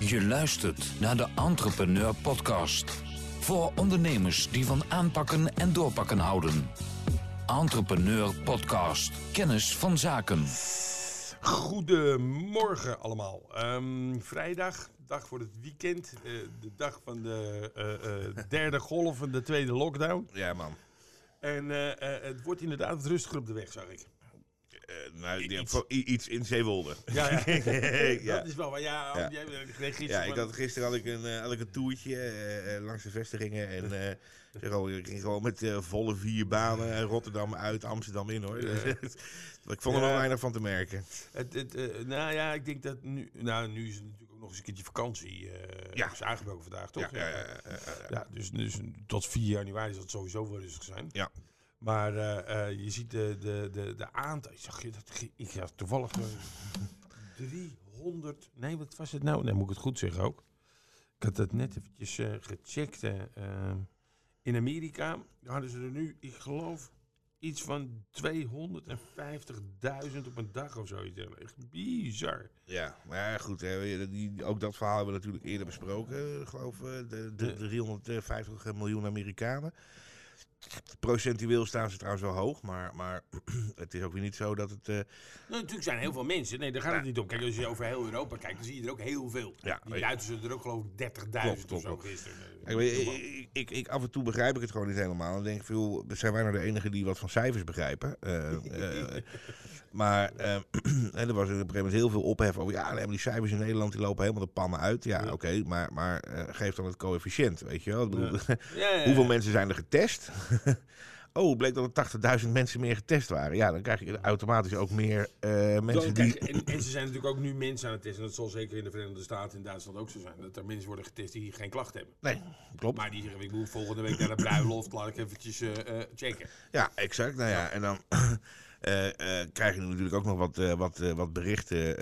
Je luistert naar de Entrepreneur Podcast. Voor ondernemers die van aanpakken en doorpakken houden. Entrepreneur Podcast. Kennis van zaken. Goedemorgen allemaal. Ehm, vrijdag, dag voor het weekend. eh, de dag van de eh, eh, derde golf van de tweede lockdown. Ja, man. En eh, eh, het wordt inderdaad wat rustiger op de weg, zag ik. Eh, nou, Iets. iets in Zeewolde. Ja, ja. ja. dat is wel waar. Ja, jij gisteren Ja, ik had, gisteren had ik een, eh, had ik een toertje eh, langs de vestigingen. En zeg al, ik ging gewoon met volle vier banen. Rotterdam uit, Amsterdam in hoor. ik vond er nog weinig van te merken. Het, het, nou ja, ik denk dat nu... Nou, nu is het natuurlijk ook nog eens een keertje vakantie. Ja. is aangebroken vandaag, toch? Ja, ja, ja, ja, ja. Ja, dus, dus tot 4 januari zal het sowieso wel rustig zijn. Ja. Maar eh, eh, je ziet de, de, de, de aantal. Zag je dat? Ik had toevallig. eh, 300. Nee, wat was het nou? Nee, moet ik het goed zeggen ook. Ik had dat net eventjes eh, gecheckt. eh, eh, in Amerika hadden ze er nu, ik geloof, iets van 250.000 op een dag of zoiets. Echt bizar. Ja, maar ja, goed, hè, die, ook dat verhaal hebben we natuurlijk eerder besproken. Ik geloof eh, de, de, Ja. 350 miljoen Amerikanen. Procentueel staan ze trouwens wel hoog, maar, maar het is ook weer niet zo dat het... eh, Nou, natuurlijk zijn er heel veel mensen. Nee, daar gaat het niet om. Kijk, als je over heel Europa kijkt, dan zie je er ook heel veel. Ja, Die Duitsers er ook geloof ik 30.000 Klopt, of zo gisteren. Ik, weet- ik, ik, ik, af en toe begrijp ik het gewoon niet helemaal. Dan denk ik, veel, zijn wij nou de enigen die wat van cijfers begrijpen? Eh, eh, maar en er was op een gegeven moment heel veel ophef over... ja, die cijfers in Nederland die lopen helemaal de pannen uit. Ja, Ja. oké, maar, maar eh, geef dan het coëfficiënt, weet je wel? Bedoel, Ja, hoeveel mensen zijn er getest? oh, bleek dat er 80.000 mensen meer getest waren. Ja, dan krijg je automatisch ook meer eh, mensen die... en, en ze zijn natuurlijk ook nu mensen aan het testen. Dat zal zeker in de Verenigde Staten en Duitsland ook zo zijn. Dat er mensen worden getest die geen klachten hebben. Nee, klopt. Maar die zeggen, ik moet volgende week naar de bruiloft. Laat ik eventjes eh, checken. Ja, exact. Nou ja, en dan eh, eh, krijg je natuurlijk ook nog wat, eh, wat, wat berichten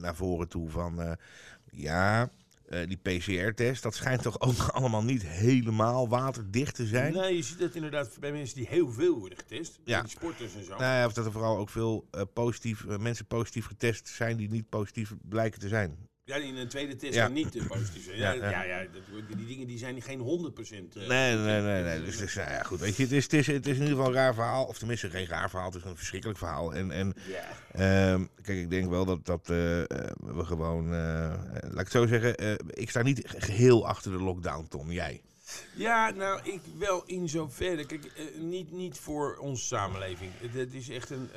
naar voren toe van... ja, die PCR-test, dat schijnt toch ook allemaal niet helemaal waterdicht te zijn? Nee, je ziet dat inderdaad bij mensen die heel veel worden getest. Ja. Die sporters en zo. Nou ja, of dat er vooral ook veel positief, mensen positief getest zijn die niet positief blijken te zijn. Ja, in een tweede test Ja. niet eh, positief zijn. Ja, Ja, ja, ja. ja, dat- die dingen die zijn geen 100% eh, Nee, nee, nee. nee. Dus, dus nou ja, goed. Weet je, het is, het, is, het is in ieder geval een raar verhaal. Of tenminste, geen raar verhaal. Het is een verschrikkelijk verhaal. En, en. Ehm, kijk, ik denk wel dat, dat eh, eh, we gewoon, laat ik het zo zeggen, ik sta niet geheel achter de lockdown, Tom. Jij? Ja, nou, ik wel in zoverre. Kijk, niet, niet voor onze samenleving. Het is echt een.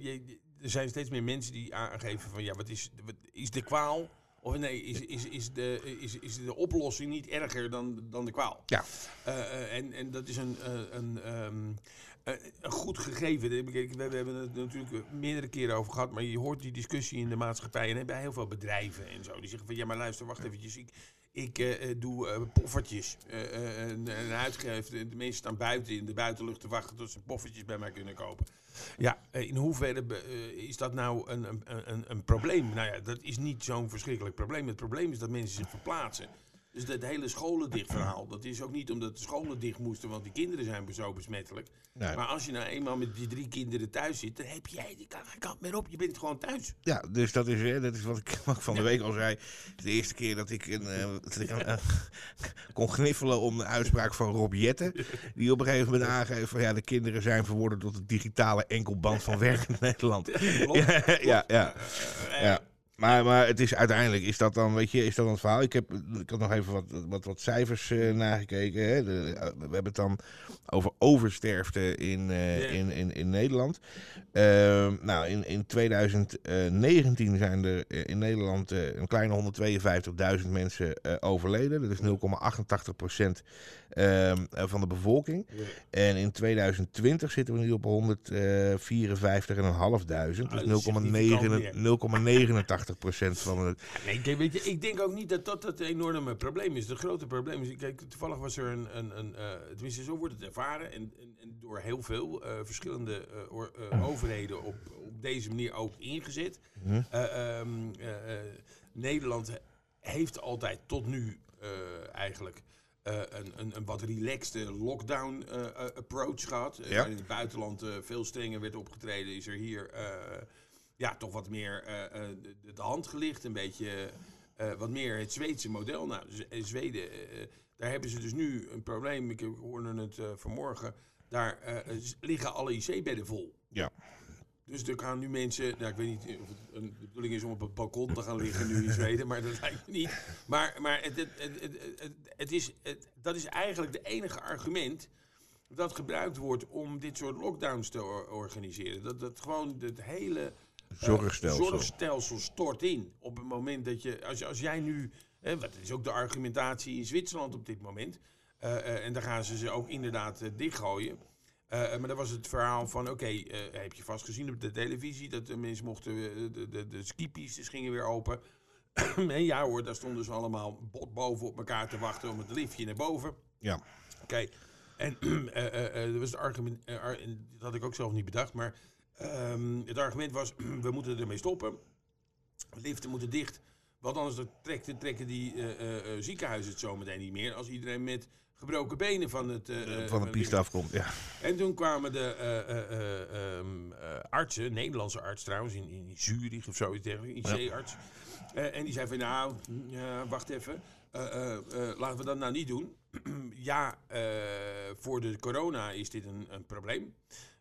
je- er zijn steeds meer mensen die aangeven van ja, wat is, wat is de kwaal? Of nee, is, is, is, de, is, is de oplossing niet erger dan, dan de kwaal? Ja. Eh, eh, en, en dat is een, eh, een, ehm, eh, een goed gegeven. We, we hebben het natuurlijk meerdere keren over gehad. Maar je hoort die discussie in de maatschappij. En bij heel veel bedrijven en zo. Die zeggen van ja, maar luister, wacht eventjes. Ik, ik eh, eh, doe eh, poffertjes. en, en uitgeven. De mensen staan buiten in de buitenlucht te wachten tot ze poffertjes bij mij kunnen kopen. Ja, in hoeverre is dat nou een, een, een, een probleem? Nou ja, dat is niet zo'n verschrikkelijk probleem. Het probleem is dat mensen zich verplaatsen. Dus dat hele scholen dicht verhaal, dat is ook niet omdat de scholen dicht moesten, want die kinderen zijn zo besmettelijk. Nee. Maar als je nou eenmaal met die drie kinderen thuis zit, dan heb jij die kan geen kant meer op. Je bent gewoon thuis. Ja, dus dat is, hè, dat is wat, ik, van de week al zei. De eerste keer dat ik, een, eh, dat ik een, eh, kon gniffelen om de uitspraak van Rob Jetten. Die op een gegeven moment aangeeft van ja, de kinderen zijn verworden tot het digitale enkelband van werkend Nederland. Klopt. Ja, ja, ja. ja. Maar, maar het is uiteindelijk, is dat dan, weet je, is dat dan het verhaal? Ik, heb, ik had nog even wat, wat, wat cijfers eh, nagekeken. Hè. De, eh, we hebben het dan over oversterfte in, eh, in, in, in Nederland. Ehm, nou, in, in 2019 zijn er in Nederland een kleine 152.000 mensen overleden. Dat is 0,88 ehm, eh, van de bevolking. En in 2020 zitten we nu op 154.500. Ah, Dus dat is significant 0,9 0,89 procent van het... Nee, ik denk, weet je, ik denk ook niet dat dat het enorme probleem is. Het grote probleem is, kijk, toevallig was er een, een, een eh, tenminste zo wordt het ervaren, en, en, en door heel veel eh, verschillende eh, overheden op, op deze manier ook ingezet. Mhm. Eh, ehm, eh, eh, Nederland heeft altijd tot nu eigenlijk een, een, een wat relaxte lockdown eh, eh, approach gehad. Eh, Ja. in het buitenland eh, veel strenger werd opgetreden, is er hier eh, ja, toch wat meer eh, eh, de, de hand gelicht. Een beetje eh, wat meer het Zweedse model. Nou, eh, Zweden, eh, daar hebben ze dus nu een probleem. Ik hoorde het eh, vanmorgen. Daar eh, liggen alle IC-bedden vol. Ja. Dus er gaan nu mensen, nou, ik weet niet of het een, de bedoeling is om op het balkon te gaan liggen nu in Zweden, maar dat lijkt me niet. Maar, maar het, het, het, het, is, het, dat is eigenlijk de enige argument dat gebruikt wordt om dit soort lockdowns te or- organiseren. Dat, dat gewoon het hele eh, Zorgstelsel. zorgstelsel stort in. Op het moment dat je, als, als jij nu, hè, dat is ook de argumentatie in Zwitserland op dit moment, eh, eh, en daar gaan ze ze ook inderdaad dichtgooien. Eh, maar dat was het verhaal van, oké, eh, heb je vast gezien op de televisie dat de mensen mochten, eh, de, de, de skipistes gingen weer open. en ja hoor, daar stonden ze allemaal bot boven op elkaar te wachten om het liftje naar boven. Ja. Oké, en dat was het argument, ar- en dat had ik ook zelf niet bedacht, maar ehm, het argument was, we moeten ermee stoppen. Liften moeten dicht, want anders trekken, trekken die ziekenhuizen het zometeen niet meer als iedereen met gebroken benen van het... eh, eh, van de piste afkomt. Ja. en toen kwamen de eh, eh, eh, ehm, eh, artsen, Nederlandse arts trouwens, in, in Zurich of zoiets dergelijks, IC-arts. Eh, en die zei van, nou, ja, wacht even, eh, eh, eh, laten we dat nou niet doen. ja, eh, voor de corona is dit een, een probleem.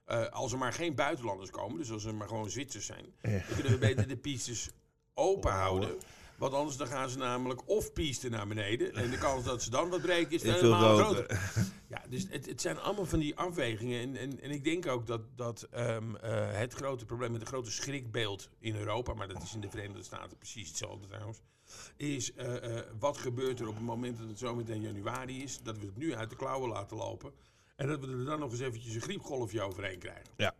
Eh, als er maar geen buitenlanders komen, dus als er maar gewoon Zwitsers zijn, dan kunnen we beter de pistes open houden. Want anders dan gaan ze namelijk of pisten naar beneden. En de kans dat ze dan wat breken is helemaal groter. groter. Ja, dus het, het zijn allemaal van die afwegingen. En, en, en ik denk ook dat, dat ehm, eh, het grote probleem met het grote schrikbeeld in Europa, maar dat is in de Verenigde Staten precies hetzelfde trouwens, is eh, eh, wat gebeurt er op het moment dat het zometeen januari is, dat we het nu uit de klauwen laten lopen en dat we er dan nog eens eventjes een griepgolfje overheen krijgen. Ja.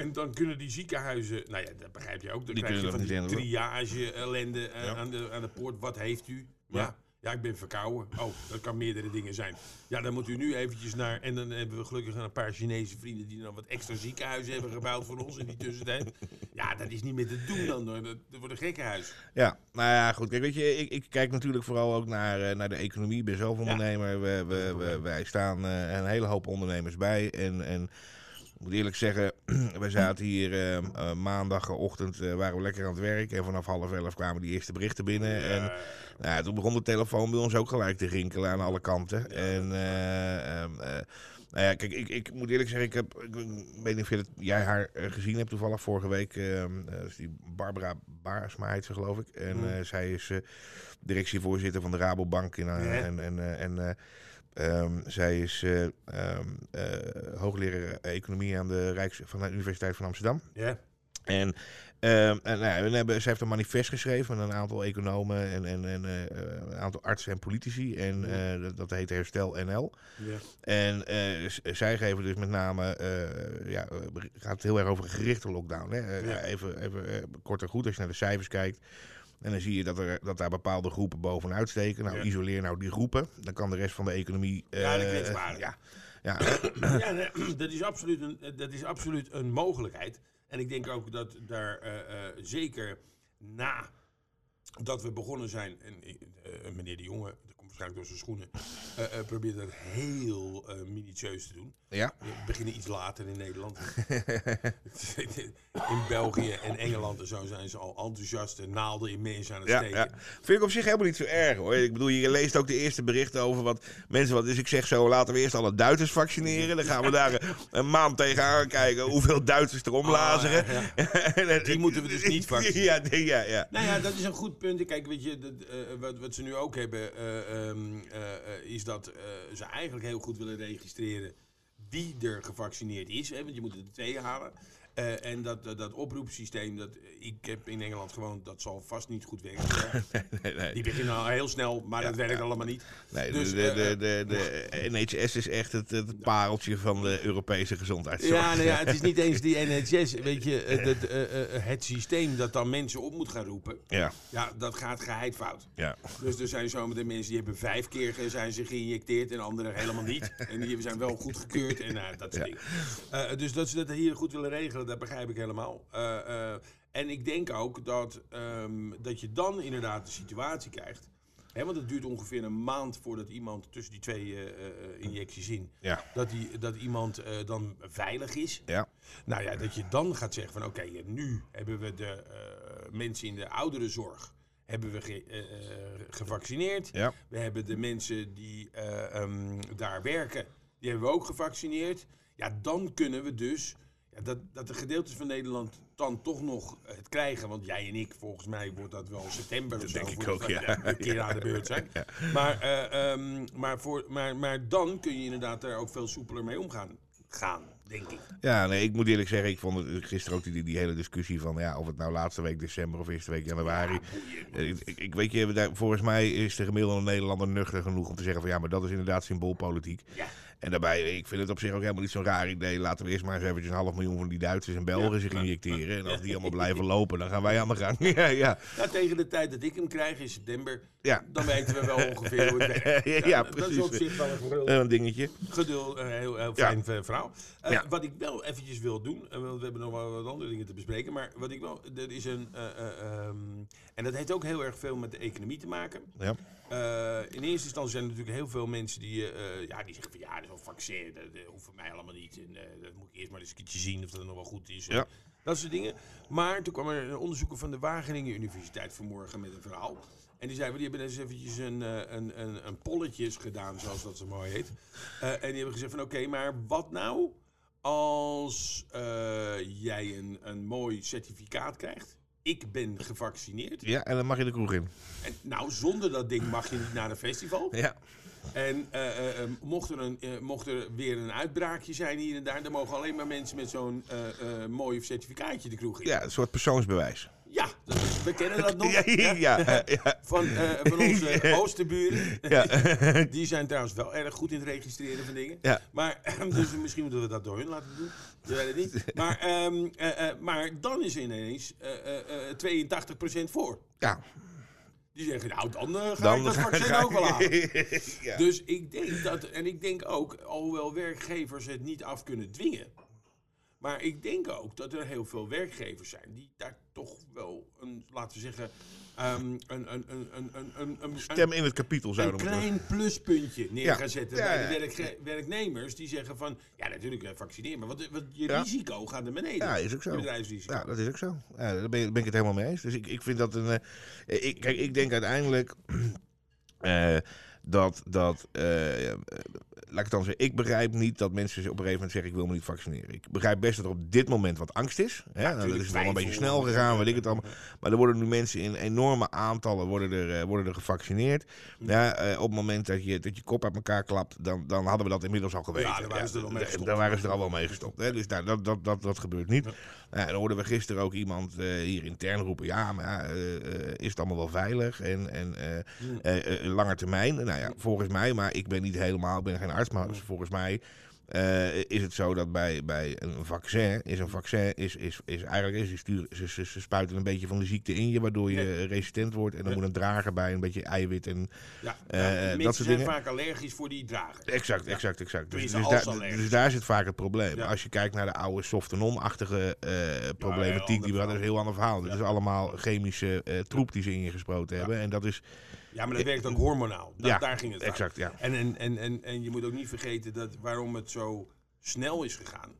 En dan kunnen die ziekenhuizen, nou ja, dat begrijp je ook, dan Die krijg je van die niet handelen. triage-ellende eh, Ja. aan, de, aan de poort. Wat heeft u? Ja. Ja. ja. ik ben verkouden. Oh, dat kan meerdere dingen zijn. Ja, dan moet u nu eventjes naar... En dan hebben we gelukkig een paar Chinese vrienden... die dan wat extra ziekenhuizen hebben gebouwd voor ons in die tussentijd. Ja, dat is niet meer te doen dan. hoor. Dat, dat wordt een gekkenhuis. Ja, nou ja, goed. Kijk, weet je, ik, ik kijk natuurlijk vooral ook naar, eh, naar de economie. Ik ben zelf ondernemer. We, we, we, wij staan eh, een hele hoop ondernemers bij. En, en ik moet eerlijk zeggen, we zaten hier eh, eh, maandagochtend, eh, waren we lekker aan het werk. En vanaf half elf kwamen die eerste berichten binnen. En nou, toen begon de telefoon bij ons ook gelijk te rinkelen aan alle kanten. En eh, ehm, eh, nou ja, kijk, ik, ik moet eerlijk zeggen, ik, heb, ik weet niet of je het, jij haar gezien hebt toevallig vorige week. ehm, eh, dat is die Barbara Baarsma heet ze geloof ik. En eh, zij is directievoorzitter van de Rabobank. In, Ja. En, en, en eh, ehm, zij is eh, ehm, eh, hoogleraar economie aan de Rijks, van de Universiteit van Amsterdam. ja. En, ehm, en nou, we hebben, ze heeft een manifest geschreven met een aantal economen en, en, en eh, een aantal artsen en politici. En dat, dat heet Herstel NL. ja. En zij geven dus met name, ja, gaat het heel erg over een gerichte lockdown. Hè? Even, even kort en goed, als je naar de cijfers kijkt. En dan zie je dat, er, dat daar bepaalde groepen bovenuit steken. Nou, Ja. isoleer nou die groepen. Dan kan de rest van de economie... Ja, de eh, ja, ja, ja, dat is, absoluut een, dat is absoluut een mogelijkheid. En ik denk ook dat daar eh, eh, zeker na dat we begonnen zijn, en meneer de Jonge, door zijn schoenen, eh, eh, probeert dat heel eh, minutieus te doen. ja. We beginnen iets later in Nederland. in België en Engeland en zo zijn ze al enthousiast en naalden in mensen aan het Ja, steken. ja. Vind ik op zich helemaal niet zo erg hoor. Ik bedoel, je leest ook de eerste berichten over wat mensen. Wat, dus ik zeg zo: laten we eerst alle Duitsers vaccineren. Dan gaan we daar een, maand tegenaan kijken hoeveel Duitsers er omlazeren. Ah, ja. En- Die moeten we dus niet vaccineren. Ja, ja, ja. Nou ja, dat is een goed punt. Kijk, weet je, dat, wat, wat ze nu ook hebben, ehm, eh, eh, is dat eh, ze eigenlijk heel goed willen registreren wie er gevaccineerd is. Hè, want je moet er twee halen. Eh, en dat, dat, dat oproepsysteem, dat, ik heb in Engeland gewoond, dat zal vast niet goed werken. Nee, nee. Die beginnen al heel snel, maar dat werkt allemaal niet. Nee, Dus, de, de, eh, de, de, de NHS is echt het, het pareltje van de Europese gezondheidszorg. Ja, nou ja, het is niet eens die NHS. Weet je, het, het, eh, eh, het systeem dat dan mensen op moet gaan roepen, ja, ja, dat gaat geheid fout. ja. Dus er zijn zometeen mensen die hebben vijf keer zijn ze geïnjecteerd en anderen helemaal niet. En die zijn wel goedgekeurd en dat soort dingen. Eh, dus dat ze dat hier goed willen regelen, dat begrijp ik helemaal. Eh, eh, en ik denk ook dat, ehm, dat je dan inderdaad de situatie krijgt. Hè, want het duurt ongeveer een maand voordat iemand tussen die twee eh, injecties in, Ja. dat, die, dat iemand dan veilig is. Ja. Nou ja, dat je dan gaat zeggen van oké, nu hebben we de mensen in de ouderenzorg hebben we ge- gevaccineerd. Ja. We hebben de mensen die eh, ehm, daar werken, die hebben we ook gevaccineerd. Ja, dan kunnen we dus, ja, dat, dat de gedeeltes van Nederland dan toch nog het krijgen. Want jij en ik, volgens mij wordt dat wel september of zo. denk ik ook, ja. Een keer aan de beurt zijn. Maar, eh, ehm, maar, voor, maar, maar dan kun je inderdaad daar ook veel soepeler mee omgaan. Gaan, denk ik. Ja, nee, ik moet eerlijk zeggen, ik vond het gisteren ook die, die hele discussie van ja, of het nou laatste week december of eerste week januari. Eh, Ik, ik, ik weet je, daar- volgens mij is de gemiddelde Nederlander nuchter genoeg om te zeggen van ja, maar dat is inderdaad symboolpolitiek. Ja. En daarbij, ik vind het op zich ook helemaal niet zo'n raar idee. Laten we eerst maar eens eventjes een half miljoen van die Duitsers en Belgen zich injecteren. En als die allemaal blijven lopen, dan gaan wij aan de gang. ja, ja. Nou, tegen de tijd dat ik hem krijg in september, Ja. dan weten we wel ongeveer hoe het werkt. Ja, Dat is precies. op zich wel een dingetje. geduld, een heel, heel Ja. fijn eh, verhaal. Eh, Ja. Wat ik wel eventjes wil doen, eh, want we hebben nog wel wat andere dingen te bespreken, maar wat ik wel, er is een, eh, eh, ehm, en dat heeft ook heel erg veel met de economie te maken. Ja. In eerste instantie zijn er natuurlijk heel veel mensen die, ja, die zeggen van ja, een vaccin, dat, dat hoeft voor mij allemaal niet. En, eh, dat moet ik eerst maar eens een keertje zien of dat nog wel goed is. Ja. Dat soort dingen. Maar toen kwam er een onderzoeker van de Wageningen Universiteit vanmorgen met een verhaal. En die zei, die hebben eens eventjes een, eh, een, een, een polletjes gedaan, zoals dat zo mooi heet. Eh, en die hebben gezegd van oké, maar wat nou als eh, jij een, een mooi certificaat krijgt? Ik ben gevaccineerd. ja, en dan mag je de kroeg in. En, nou, zonder dat ding mag je niet naar een festival. Ja. En eh, eh, eh, mocht, er een, mocht er weer een uitbraakje zijn hier en daar, dan mogen alleen maar mensen met zo'n mooi certificaatje de kroeg in. ja, een soort persoonsbewijs. Ja, dat is- we kennen dat nog. Ja, ja, ja, ja. Van, van onze oosterburen. Ja. Die zijn trouwens wel erg goed in het registreren van dingen. Ja. Maar, dus misschien moeten we dat door hun laten doen. Dat weet ik niet. Maar, ehm, eh, eh, maar dan is ineens eh, eh, eh, 82% voor. ja. Die zeggen, nou dan eh, ga Dan ik dat vaccin ga- ook wel aan. Ja. Dus ik denk dat, en ik denk ook, alhoewel werkgevers het niet af kunnen dwingen. Maar ik denk ook dat er heel veel werkgevers zijn die daar toch wel een, laten we zeggen, ehm, een, een, een, een, een, een, een, Stem in het kapitel een zouden moeten. klein pluspuntje neer gaan zetten Ja, bij de werknemers. Die zeggen van, ja natuurlijk eh, vaccineer, maar wat, wat, je risico gaat naar beneden. Ja, is ook zo. Bedrijfsrisico. Ja, dat is ook zo. Ja, daar ben, ik- het helemaal mee eens. Dus ik, ik vind dat een. eh, ik, kijk, ik denk uiteindelijk. eh, dat. dat eh, eh, laat ik het dan zeggen. Ik begrijp niet dat mensen op een gegeven moment zeggen: Ik wil me niet vaccineren. Ik begrijp best dat er op dit moment wat angst is. Hè? Nou, dat is het wel een beetje snel gegaan, weet ik het allemaal. Maar er worden nu mensen in enorme aantallen worden er, eh, worden er gevaccineerd. Ja, eh, op het moment dat je, dat je kop uit elkaar klapt, dan, dan hadden we dat inmiddels al geweten. Ja, daar waren ze er al mee gestopt. Daar waren ze er al wel mee gestopt. Hè? Dus nou, dat, dat, dat, dat gebeurt niet. Nou, dan hoorden we gisteren ook iemand eh, hier intern roepen: ja, maar ja, is het allemaal wel veilig en, en eh, langer termijn? Nou ja, volgens mij, maar ik ben niet helemaal, ik ben geen arts, maar volgens mij. eh, is het zo dat bij, bij een vaccin, is een vaccin, is, is, is eigenlijk, is, stuur, ze, ze, ze spuiten een beetje van de ziekte in je, waardoor je Ja. resistent wordt. En dan Ja. moet een drager bij, een beetje eiwit en Ja, Eh, dat soort zijn dingen. vaak allergisch voor die drager. Exact, exact, exact. Dus, dus, daar, dus daar zit vaak het probleem. Als je kijkt naar de oude soft en on-achtige eh, problematiek, die we hadden, dat is een heel ander verhaal. Het Ja. is allemaal chemische troep die ze in je gesproten Ja. hebben. En dat is, Ja, maar dat werkt ook hormonaal. Ja, daar ging het exact, ja. En, en, en, en, en je moet ook niet vergeten dat waarom het zo snel is gegaan.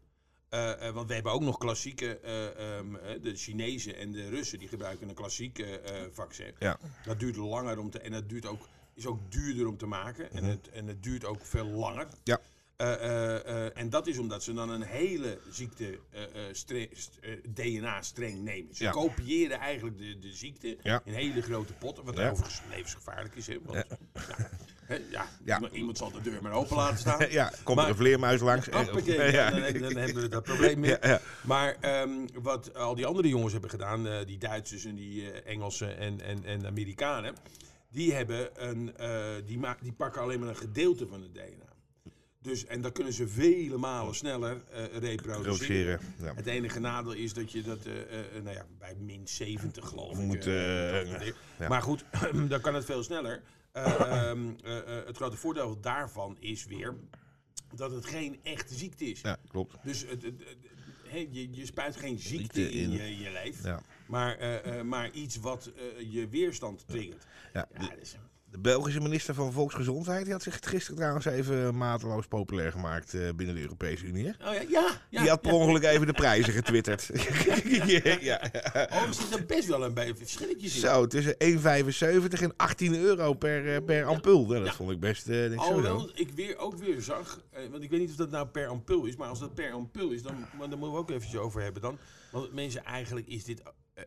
Eh, eh, want we hebben ook nog klassieke, eh, eh, de Chinezen en de Russen, die gebruiken een klassieke eh, vaccin. Ja. Dat duurt langer om te, en dat duurt ook, is ook duurder om te maken. En, het, en het duurt ook veel langer. Mhm. Ja. Eh, eh, eh, en dat is omdat ze dan een hele ziekte stre- st- DNA-streng nemen. Ze Ja. kopiëren eigenlijk de, de ziekte Ja. in hele grote potten, wat overigens levensgevaarlijk is. Hè, want, ja. ja, Ja. Iemand, zal de deur maar open laten staan. ja, komt Maar- er een vleermuis langs. ja. dan, dan hebben we dat probleem meer. Ja, ja. Maar ehm, wat al die andere jongens hebben gedaan, die Duitsers en die Engelsen en, en, en Amerikanen, die, hebben een, eh, die, die pakken alleen maar een gedeelte van het DNA. Dus, en dan kunnen ze vele malen sneller eh, reproduceren. Produceren. Ja. Het enige nadeel is dat je dat eh, eh, nou ja, bij min 70 geloof ik. Moet, dat- ja. Maar goed, dan kan het veel sneller. Eh, ehm, eh, eh, het grote voordeel daarvan is weer dat het geen echte ziekte is. ja, klopt. Dus het, het- het- hè, je, je spuit geen ziekte in je, je lijf, maar, maar iets wat je weerstand triggert. Ja, Ja, dus, De Belgische minister van Volksgezondheid die had zich gisteren trouwens even mateloos populair gemaakt eh, binnen de Europese Unie. hè? Oh ja, ja. ja Die had per ongeluk even de prijzen getwitterd. ja. Oh, er zit er best wel een beetje verschilletjes in. Zo, tussen 1,75 en 18 euro per, eh, per ampul. Dat vond ik best niks zo. Alhoewel ik weer, ook weer zag, eh, want ik weet niet of dat nou per ampul is, maar als dat per ampul is, dan, daar moeten we ook eventjes over hebben dan. Want mensen, eigenlijk is dit, eh,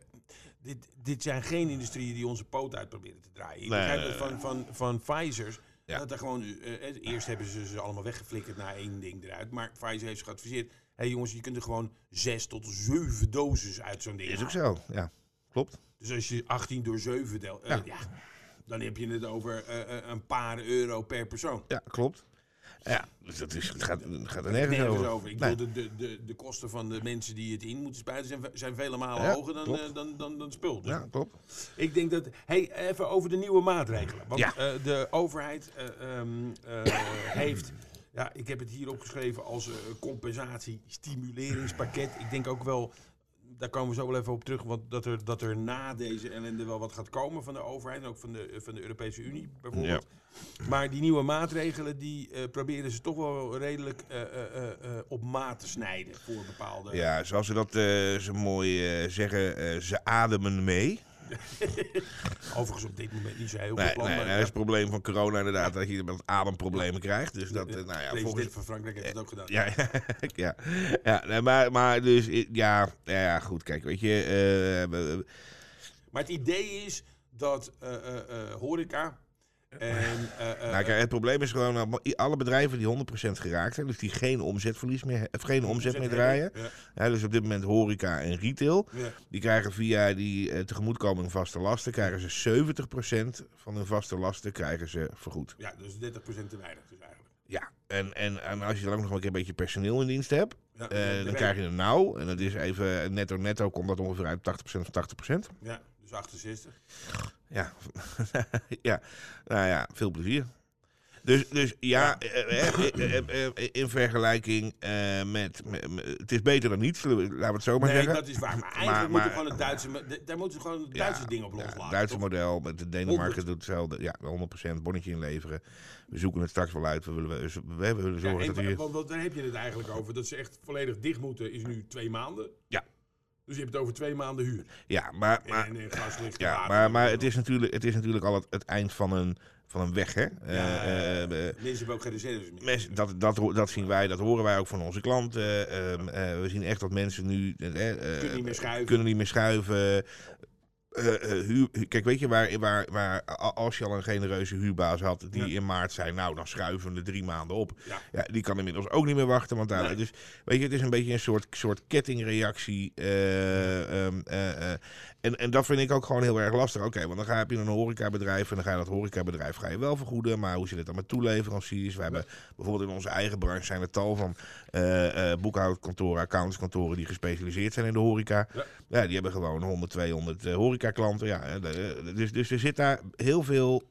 dit, dit zijn geen industrieën die onze poot uit proberen te draaien. Ik begrijp van, van, van Pfizer's, Ja. dat er gewoon, eh, eerst hebben ze ze allemaal weggeflikkerd naar één ding eruit, maar Pfizer heeft ze geadviseerd, hé hey jongens, je kunt er gewoon zes tot zeven doses uit zo'n ding Is ook zo, ja. Klopt. Dus als je 18 door 7 deelt, eh, Ja. ja. dan heb je het over eh, een paar euro per persoon. Ja, klopt. Ja, dus dat is, het, gaat, het gaat er Nergens nergens over. over. Ik Nee. bedoel, de, de, de, kosten van de mensen die het in moeten spuiten zijn, zijn vele malen Ja, hoger dan, eh, dan, dan, dan spul. Dus Ja, klopt. Ik denk dat. Hey, even over de nieuwe maatregelen. Want Ja. eh, de overheid eh, ehm, eh, heeft. Ja, ik heb het hier opgeschreven als eh, compensatie, stimuleringspakket. Ik denk ook wel. Daar komen we zo wel even op terug. Want dat er, dat er na deze ellende wel wat gaat komen van de overheid. En ook van de, van de Europese Unie bijvoorbeeld. Maar die nieuwe maatregelen, die eh, proberen ze toch wel redelijk eh, eh, op maat te snijden voor bepaalde. Ja, zoals ze dat zo mooi zeggen, ze ademen mee. Overigens op dit moment niet zo heel Nee, veel plan. nee, maar dat is het probleem van corona inderdaad, dat je met ademproblemen krijgt. Dus dat, eh, nou ja, volgens... van Frankrijk heeft het ook gedaan. Ja, ja, ja nee, maar, maar dus, ja, ja, goed, kijk, weet je, eh, Maar het idee is dat eh, horeca en eh, eh, nou, kijk, het probleem is gewoon, dat alle bedrijven die 100% geraakt zijn, dus die geen omzetverlies meer, of geen omzet meer draaien, Ja, dus op dit moment horeca en retail, die krijgen via die eh, tegemoetkoming vaste lasten, krijgen ze 70% van hun vaste lasten krijgen ze vergoed. ja, dus 30% te weinig dus eigenlijk. Ja, en, en, en als je dan ook nog een keer een beetje personeel in dienst hebt, Ja, eh, dan krijg je een nauw. En dat is even netto netto komt dat ongeveer uit 80% of 80%. Ja, 68. Ja. ja, nou ja, veel plezier. Dus, dus ja, eh, eh, eh, in vergelijking met, Het is beter dan niets, laten we het zo maar Nee, zeggen. dat is waar. Maar eigenlijk Maar- moeten we maar- gewoon het Duitse... Daar moeten we gewoon het Ja, Duitse ding op ja, loslaten. het Duitse toch? model met de Denemarken 100. doet hetzelfde. Ja, 100% bonnetje inleveren. We zoeken het straks wel uit. We willen, we, we willen Ja, zorgen en dat we... want, want daar heb je het eigenlijk over. Dat ze echt volledig dicht moeten is nu twee maanden. Ja. Dus je hebt het over twee maanden huur. Ja, maar, maar, en, en ja, maar, maar het, is natuurlijk, het is natuurlijk al het, het eind van een, van een weg, hè? Ja, Eh, eh, mensen hebben ook geen reserves meer. Mensen, dat, dat, dat zien wij, dat horen wij ook van onze klanten. Ehm, eh, we zien echt dat mensen nu eh, eh, Kunnen niet meer schuiven. kunnen niet meer schuiven. Eh, eh, huur, kijk, weet je waar, waar, waar als je al een genereuze huurbaas had die Ja. in maart zei, nou dan schuiven we er drie maanden op. Ja. Ja, die kan inmiddels ook niet meer wachten. Want daar, Nee. dus, weet je, het is een beetje een soort, soort kettingreactie. eh, en, en dat vind ik ook gewoon heel erg lastig. Oké, want dan ga je in een horecabedrijf en dan ga je dat horecabedrijf ga je wel vergoeden. Maar hoe zit het dan met toeleveranciers? We hebben bijvoorbeeld in onze eigen branche zijn er tal van eh, eh, boekhoudkantoren, accountantskantoren die gespecialiseerd zijn in de horeca. Ja. Ja, die hebben gewoon 100, 200 eh, horecaklanten. Ja, eh, dus, dus er zit daar heel veel,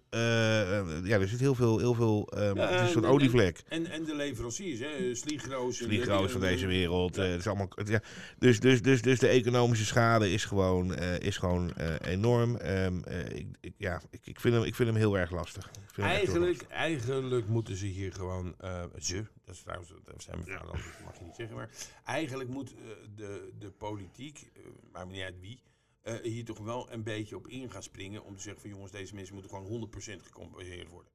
ja, er zit heel veel, heel veel, eh, Ja, het is een soort en- olievlek. En, en de leveranciers, hè? Sligroos. en- Vlieggroos van deze wereld. eh, het is allemaal, het- ja. dus, dus, dus, dus de economische schade is gewoon, eh, is gewoon eh, enorm. Eh, ik, ik, ja, ik, ik, vind hem, ik vind hem heel erg lastig. Echt heel Eigenlijk, eigenlijk moeten ze hier gewoon. eh, ze, dat is trouwens, dat zijn mevrouw, dat mag je niet zeggen. Maar eigenlijk moet eh, de, de politiek, eh maakt me niet uit wie, eh, hier toch wel een beetje op in gaan springen. Om te zeggen van jongens, deze mensen moeten gewoon 100% gecompenseerd worden.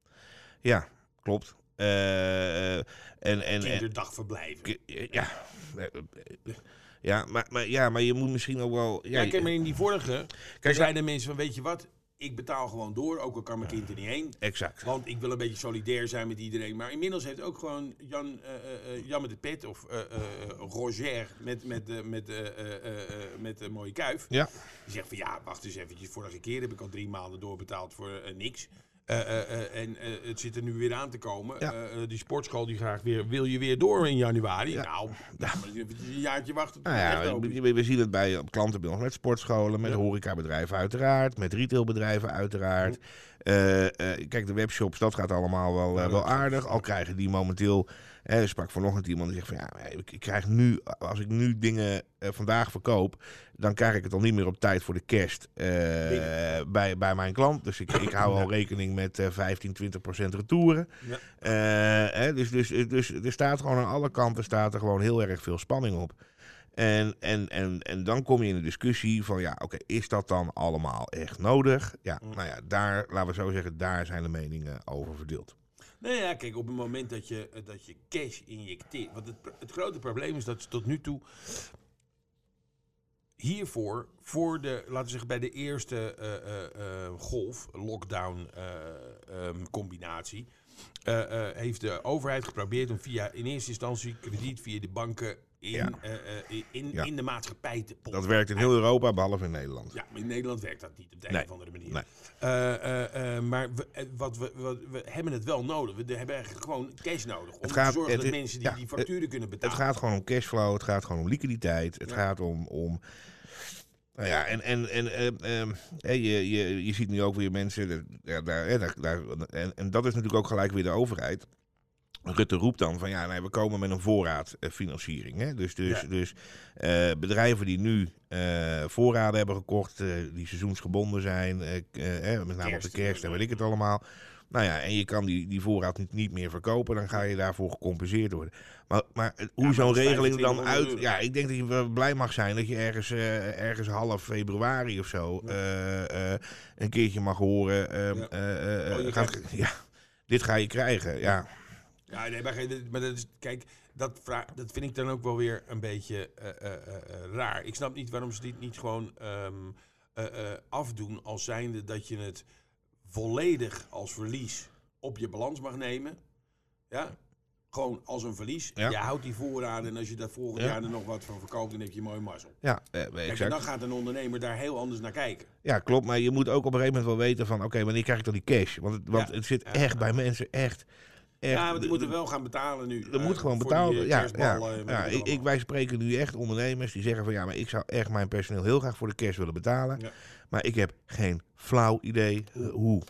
Ja, klopt. Eh, en, en, en, Kinderdagverblijven. Ja, ja, maar, maar, ja, maar je moet misschien ook wel. Ja, Ja, kijk, maar in die vorige, Kijk, zeiden mensen van weet je wat, ik betaal gewoon door, ook al kan mijn kind er niet heen. exact. Want ik wil een beetje solidair zijn met iedereen. Maar inmiddels heeft ook gewoon Jan, eh, eh, eh, Jan met de pet of Roger met, met, met, met een mooie kuif. Ja, Die zegt van ja, wacht eens eventjes. Vorige keer heb ik al drie maanden doorbetaald voor niks. Eh, eh, eh, en het zit er nu weer aan te komen. Ja. Die sportschool die graag weer, wil je weer door in januari? Ja. Nou, een jaartje wachten. nou ja we, we zien het bij klanten bij ons met sportscholen, met horecabedrijven uiteraard, met retailbedrijven uiteraard. Kijk, de webshops, dat gaat allemaal wel, wel aardig. Al krijgen die momenteel Hè, er sprak vanochtend iemand die zegt van ja, ik, ik krijg nu, als ik nu dingen eh, vandaag verkoop, dan krijg ik het al niet meer op tijd voor de kerst eh, bij, bij mijn klant. Dus ik, ik hou al rekening met eh 15, 20 procent retouren. Ja. Eh, hè, dus, dus, dus er staat gewoon aan alle kanten staat er gewoon heel erg veel spanning op. En, en, en, en dan kom je in de discussie van ja, oké, is dat dan allemaal echt nodig? Ja, Mm. nou ja, daar, laten we zo zeggen, daar zijn de meningen over verdeeld. Nou ja, kijk, op het moment dat je, eh, dat je cash injecteert. Want het, het grote probleem is dat ze tot nu toe. Hiervoor, voor de, laten we zeggen, bij de eerste eh, eh, golf, lockdown eh, ehm, combinatie. heeft de overheid geprobeerd om via in eerste instantie krediet via de banken in, Ja. eh, eh, in, Ja. in de maatschappij te pompen. Dat werkt in heel Europa, behalve in Nederland. Ja, maar in Nederland werkt dat niet op de een of andere manier. Nee. Eh, maar we, wat we, wat, we hebben het wel nodig. We hebben eigenlijk gewoon cash nodig. Om Het gaat- te zorgen het- dat het- mensen die ja, die facturen kunnen Het betalen. gaat gewoon om cashflow, het gaat gewoon om liquiditeit, het gaat om. om nou ja, en, en, en eh, ehm, je, je, je ziet nu ook weer mensen. Ja, daar, daar, en, en dat is natuurlijk ook gelijk weer de overheid. Rutte roept dan van ja, nee, we komen met een voorraadfinanciering. Hè? Dus, dus, Ja. dus eh, bedrijven die nu eh, voorraden hebben gekocht, eh, die seizoensgebonden zijn, met name op de Kerst, en weet ik het allemaal. Nou ja, en je kan die, die voorraad niet, niet meer verkopen, dan ga je daarvoor gecompenseerd worden. Maar, maar hoe zo'n regeling er dan 2500 uit... Ja, ik denk dat je blij mag zijn dat je ergens, ergens half februari of zo Ja. een keertje mag horen. eh, Ja. eh, eh, Oh, gaat- ja, dit ga je krijgen. Ja, Ja, nee, maar, dat is, kijk, dat, vra- dat vind ik dan ook wel weer een beetje eh, eh, eh, raar. Ik snap niet waarom ze dit niet gewoon ehm, eh, eh, afdoen als zijnde dat je het volledig als verlies op je balans mag nemen. Ja, gewoon als een verlies. Ja. Je houdt die voorraden en als je daar volgend Ja. jaar er nog wat van verkoopt, dan heb je mooi mazzel. ja eh, Kijk, en exact. dan gaat een ondernemer daar heel anders naar kijken. Ja, klopt. Maar je moet ook op een gegeven moment wel weten van... Oké, wanneer krijg ik dan die cash? Want het, want Ja. het zit echt bij mensen echt... echt ja, die moeten wel gaan betalen nu. Er eh, moet gewoon voor betaald eh, Ja, ja, ja. ik wij spreken nu echt ondernemers die zeggen van ja, maar ik zou echt mijn personeel heel graag voor de kerst willen betalen. Ja. Maar ik heb geen flauw idee eh, hoe.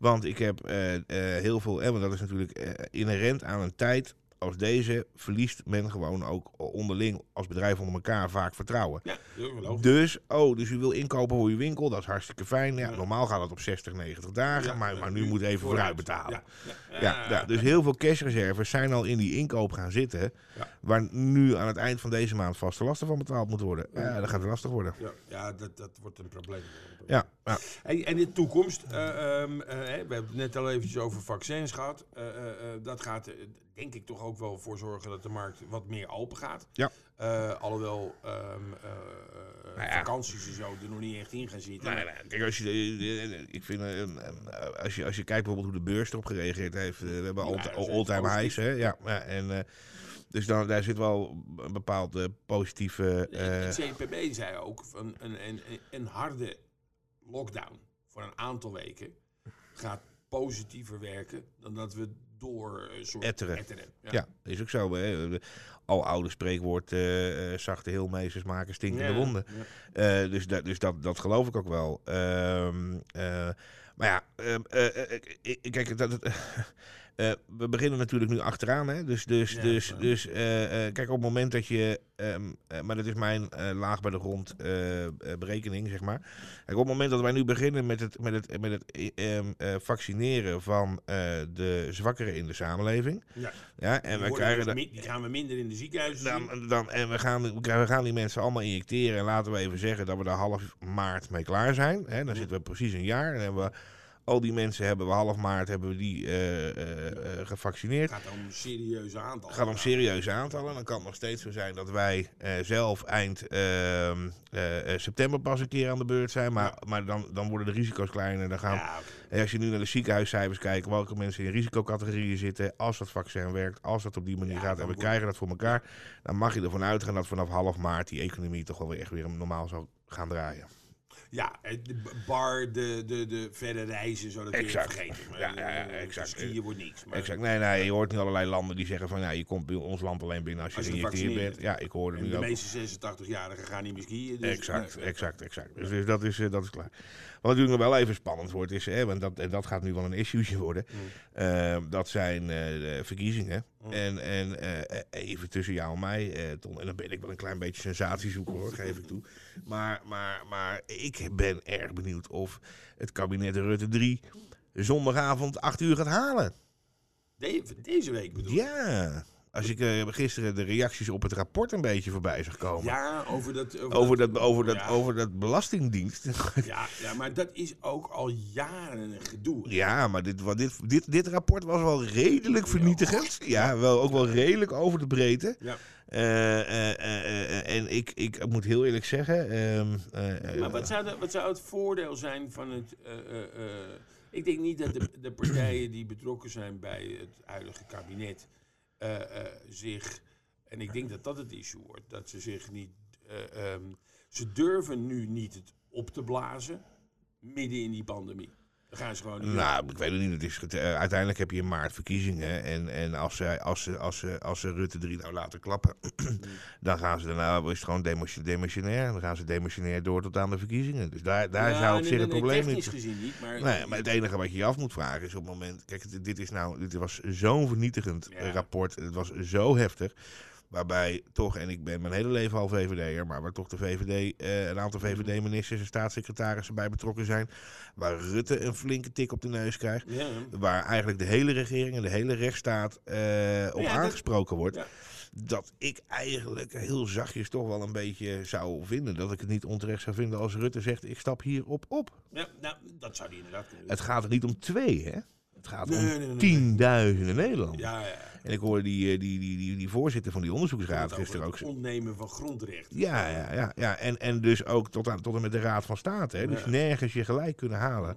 Want ik heb eh, eh, heel veel, en want dat is natuurlijk eh, inherent aan een tijd als deze, verliest men gewoon ook onderling als bedrijf onder elkaar vaak vertrouwen. Ja. Dus, oh, dus u wil inkopen voor uw winkel, dat is hartstikke fijn. Ja, Ja. normaal gaat dat op 60, 90 dagen, maar, maar nu moet even vooruit betalen. Ja, Ja, ja, dus heel veel cashreserves zijn al in die inkoop gaan zitten. Waar nu aan het eind van deze maand vaste lasten van betaald moeten worden. Ja, dat gaat lastig worden. Ja, ja dat, dat wordt een probleem. Ja, ja. Hey, en in de toekomst, eh, ehm, eh, we hebben het net al eventjes over vaccins gehad. Eh, dat gaat denk ik toch ook wel voor zorgen dat de markt wat meer open gaat. Ja. Eh, alhoewel ehm, Nou ja. vakanties en zo er nog niet echt in gaan zitten. Nee, nee, kijk, als je, ik vind, eh, eh, als, je, als je kijkt bijvoorbeeld hoe de beurs erop gereageerd heeft. we hebben Ja, all- all-time highs. Hè? Ja, ja, en, dus dan, daar zit wel een bepaald eh, positieve... eh, Het CPB zei ook van een, een, een harde lockdown voor een aantal weken gaat positiever werken dan dat we door een soort Etteren. Ja. ja, is ook zo. Hè? Al oude spreekwoord, eh, eh, zachte heelmeesters maken stinkende Ja, wonden. ja. Eh, dus dat, dus dat, dat geloof ik ook wel. Ehm, eh, maar ja, ehm, eh, eh, kijk, dat, eh, we beginnen natuurlijk nu achteraan. Hè? Dus, dus, Ja, dus, dus eh, eh, kijk, op het moment dat je. ehm, eh, maar dat is mijn laag bij de grond berekening, zeg maar. Kijk, op het moment dat wij nu beginnen met het, met het, met het eh, ehm, eh, vaccineren van de zwakkeren in de samenleving. Ja. Ja, en Die we krijgen dus dat. die gaan we minder in de ziekenhuizen. Dan, dan, en we gaan, we gaan die mensen allemaal injecteren. En laten we even zeggen dat we daar half maart mee klaar zijn. Hè, dan zitten we precies een jaar. En hebben we, al die mensen hebben we half maart hebben we die eh, eh, eh, gevaccineerd. Het gaat om serieuze aantallen. Het gaat om serieuze aantallen. Dan kan het nog steeds zo zijn dat wij zelf eind ehm, eh, eh, september pas een keer aan de beurt zijn. Maar, maar dan, dan worden de risico's kleiner. Dan gaan, Ja, als je nu naar de ziekenhuiscijfers kijkt, welke mensen in risicocategorieën zitten, als dat vaccin werkt, als dat op die manier Ja, gaat en we krijgen dat voor elkaar, dan mag je ervan uitgaan dat vanaf half maart die economie toch wel weer echt weer normaal zal gaan draaien. Ja, het- de bar, de, de, de verre reizen, zodat je Exact. vergeten. Maar, Ja, ja, ja, eh, exact. Skiën wordt niks. Maar, Exact. Nee, nee, je hoort nu allerlei landen die zeggen van ja, je komt bij ons land alleen binnen als je Als je geïnjecteerd bent. Ja, ik hoorde nu de ook. meeste 86-jarigen gaan niet meer skiën. Dus, Exact, nee, exact, exact. Dus, dus dat, is, eh, dat is klaar. Wat natuurlijk nog wel even spannend wordt, is, hè, want dat, en dat gaat nu wel een issue worden. eh, dat zijn eh, verkiezingen. En, en eh, even tussen jou en mij, eh, Ton, en dan ben ik wel een klein beetje sensatiezoeker hoor, geef ik toe. Maar, maar, maar ik ben erg benieuwd of het kabinet Rutte 3 zondagavond 8 uur gaat halen. De- deze week bedoel ik. Ja, als ik eh, gisteren de reacties op het rapport een beetje voorbij zag komen. Ja, over dat... Over, Over dat, over, dat, ja, over dat belastingdienst. Ja, ja, maar dat is ook al jaren een gedoe. Ja, maar dit, wa- dit, dit, dit rapport was wel redelijk vernietigend. Ja, wel, ook wel redelijk over de breedte. Ja. Eh, eh, en ik, ik moet heel eerlijk zeggen. ehm, eh, eh, Maar wat zou, de, wat zou het voordeel zijn van het... ik denk niet dat de, de partijen die betrokken zijn bij het huidige kabinet zich... En ik denk dat dat het issue wordt. Dat ze zich niet... eh, ehm, ze durven nu niet het op te blazen midden in die pandemie. Dan gaan ze gewoon... nou, ik weet het niet. Het is, get- eh, uiteindelijk heb je in maart verkiezingen. En, en als, ze, als, ze, als, ze, als ze Rutte 3 nou laten klappen. dan gaan ze daarna. Is het gewoon demissionair. Dan gaan ze demissionair door tot aan de verkiezingen. Dus daar, daar Ja, zou op nee, zich nee, het nee, probleem niet. gezien niet, maar... Nee, maar het enige wat je je af moet vragen is op het moment. Kijk, dit, is nou, dit was zo'n vernietigend Ja. rapport. Het was zo heftig. Waarbij toch, en ik ben mijn hele leven al VVD'er, maar waar toch de VVD, eh, een aantal VVD-ministers en staatssecretarissen bij betrokken zijn. Waar Rutte een flinke tik op de neus krijgt. Ja, Waar eigenlijk de hele regering en de hele rechtsstaat eh, op aangesproken wordt. ja. Dat ik eigenlijk heel zachtjes toch wel een beetje zou vinden. Dat ik het niet onterecht zou vinden als Rutte zegt: ik stap hierop op. ja, nou, dat zou die inderdaad kunnen. Het gaat er niet om twee, hè? Het gaat Nee, om nee, nee, nee. tienduizenden Nederlanders. Ja, ja. En ik hoorde die, eh, die, die, die, die voorzitter van die onderzoeksraad gisteren ook het ontnemen van grondrechten. Ja, ja, ja, ja. En, en dus ook tot, aan, tot en met de Raad van State. Hè. Dus nergens je gelijk kunnen halen.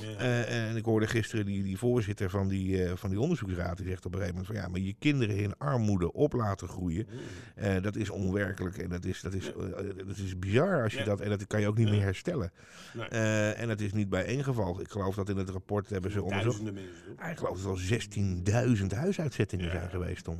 Ja. Eh, en ik hoorde gisteren die, die voorzitter van die, eh, van die onderzoeksraad. Die zegt op een gegeven moment van ja, maar je kinderen in armoede op laten groeien. eh, dat is onwerkelijk en dat is, dat is, dat is bizar als je Ja. dat. En dat kan je ook niet meer herstellen. Nee. En dat is niet bij één geval. Ik geloof dat in het rapport hebben ze onderzocht. Mensen. Ik geloof dat er al 16.000 huisuitzettingen Ja. zijn geweest, Tom.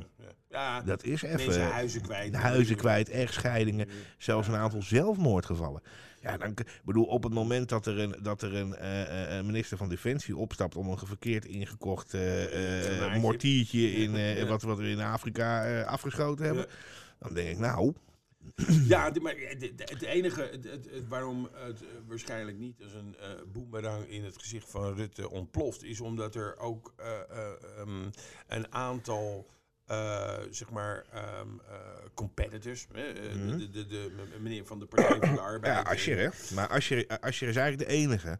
Ja. Dat is mensen even. huizen kwijt. Huizen kwijt, echtscheidingen, zelfs een aantal zelfmoordgevallen. Ja, dan, ik bedoel, op het moment dat er een, dat er een, eh, eh, minister van Defensie opstapt om een verkeerd ingekocht eh, mortiertje in, Ja. wat, wat we in Afrika afgeschoten hebben, dan denk ik, nou, Ja, maar het- enige het, waarom het waarschijnlijk niet als een boemerang in het gezicht van Rutte ontploft, is omdat er ook eh, eh, ehm, een aantal. Eh, zeg maar, ehm, eh, competitors. Mhm. de, de, de, meneer van de Partij van de Arbeid. ja, Asscher, hè. Maar Asscher, Asscher is eigenlijk de enige.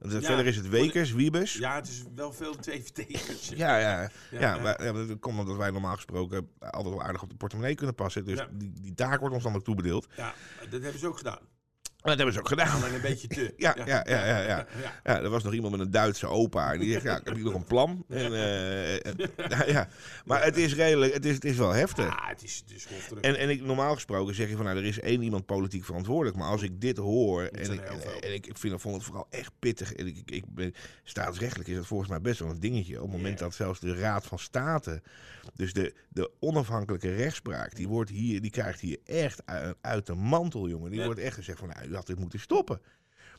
Ja, verder is het Wekers, Wiebes. Ja, het is wel veel twee. Ja, ja, ja. Ja, maar, ja, dat komt omdat wij normaal gesproken altijd wel aardig op de portemonnee kunnen passen. Dus die, die taak wordt ons dan ook toebedeeld. Ja, dat hebben ze ook gedaan. En dat hebben ze ook gedaan. Alleen een beetje te. Ja, ja, ja, ja, ja. er was nog iemand met een Duitse opa. En die zegt, ja, ik heb hier nog een plan. En, eh, en- ja. Maar het is redelijk, het is, het is wel heftig. Ja, het is, het is. En, en ik, normaal gesproken zeg je van, nou, er is één iemand politiek verantwoordelijk. Maar als ik dit hoor, en ik, en ik, ik vind, ik vond het vooral echt pittig. En ik, ik, ik ben, staatsrechtelijk is dat volgens mij best wel een dingetje. Op het moment dat zelfs de Raad van State, dus de, de onafhankelijke rechtspraak, die, wordt hier, die krijgt hier echt uit, uit de mantel, jongen. Die wordt echt gezegd van, nou, had dit moeten stoppen.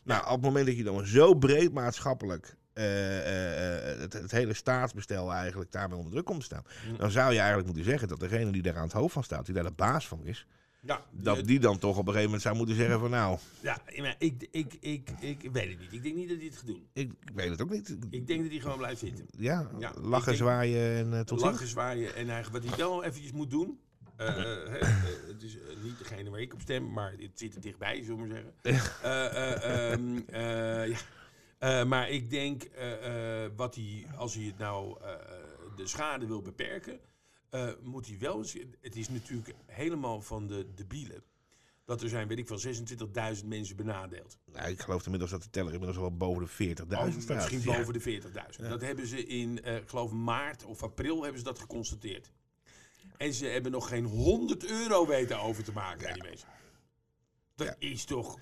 Nou, op het moment dat je dan zo breed maatschappelijk eh, eh, eh, het, het hele staatsbestel eigenlijk daarmee onder druk komt te staan, Mm. dan zou je eigenlijk moeten zeggen dat degene die daar aan het hoofd van staat, die daar de baas van is, ja, dat die dan toch op een gegeven moment zou moeten zeggen van nou, Ja, maar ik, ik, ik, ik weet het niet. Ik denk niet dat hij het gaat doen. ik, weet het ook niet. Ik denk dat hij gewoon blijft zitten. Ja, lachen, zwaaien en tot ziens. Lachen, zwaaien en eigenlijk wat hij wel eventjes moet doen. Eh, eh, eh, het is niet degene waar ik op stem, maar het zit er dichtbij, zullen we maar zeggen. Ehm, eh, ja. Eh, maar ik denk, wat hij, als hij het nou de schade wil beperken, moet hij wel eens. Het is natuurlijk helemaal van de debielen. Dat er zijn, weet ik wel, 26.000 mensen benadeeld. Nou, ik geloof inmiddels dat de teller inmiddels wel boven de 40.000 Oh, staat. misschien Ja. boven de 40.000. Dat hebben ze in, eh, ik geloof maart of april hebben ze dat geconstateerd. En ze hebben nog geen 100 euro weten over te maken aan die mensen. Dat is toch...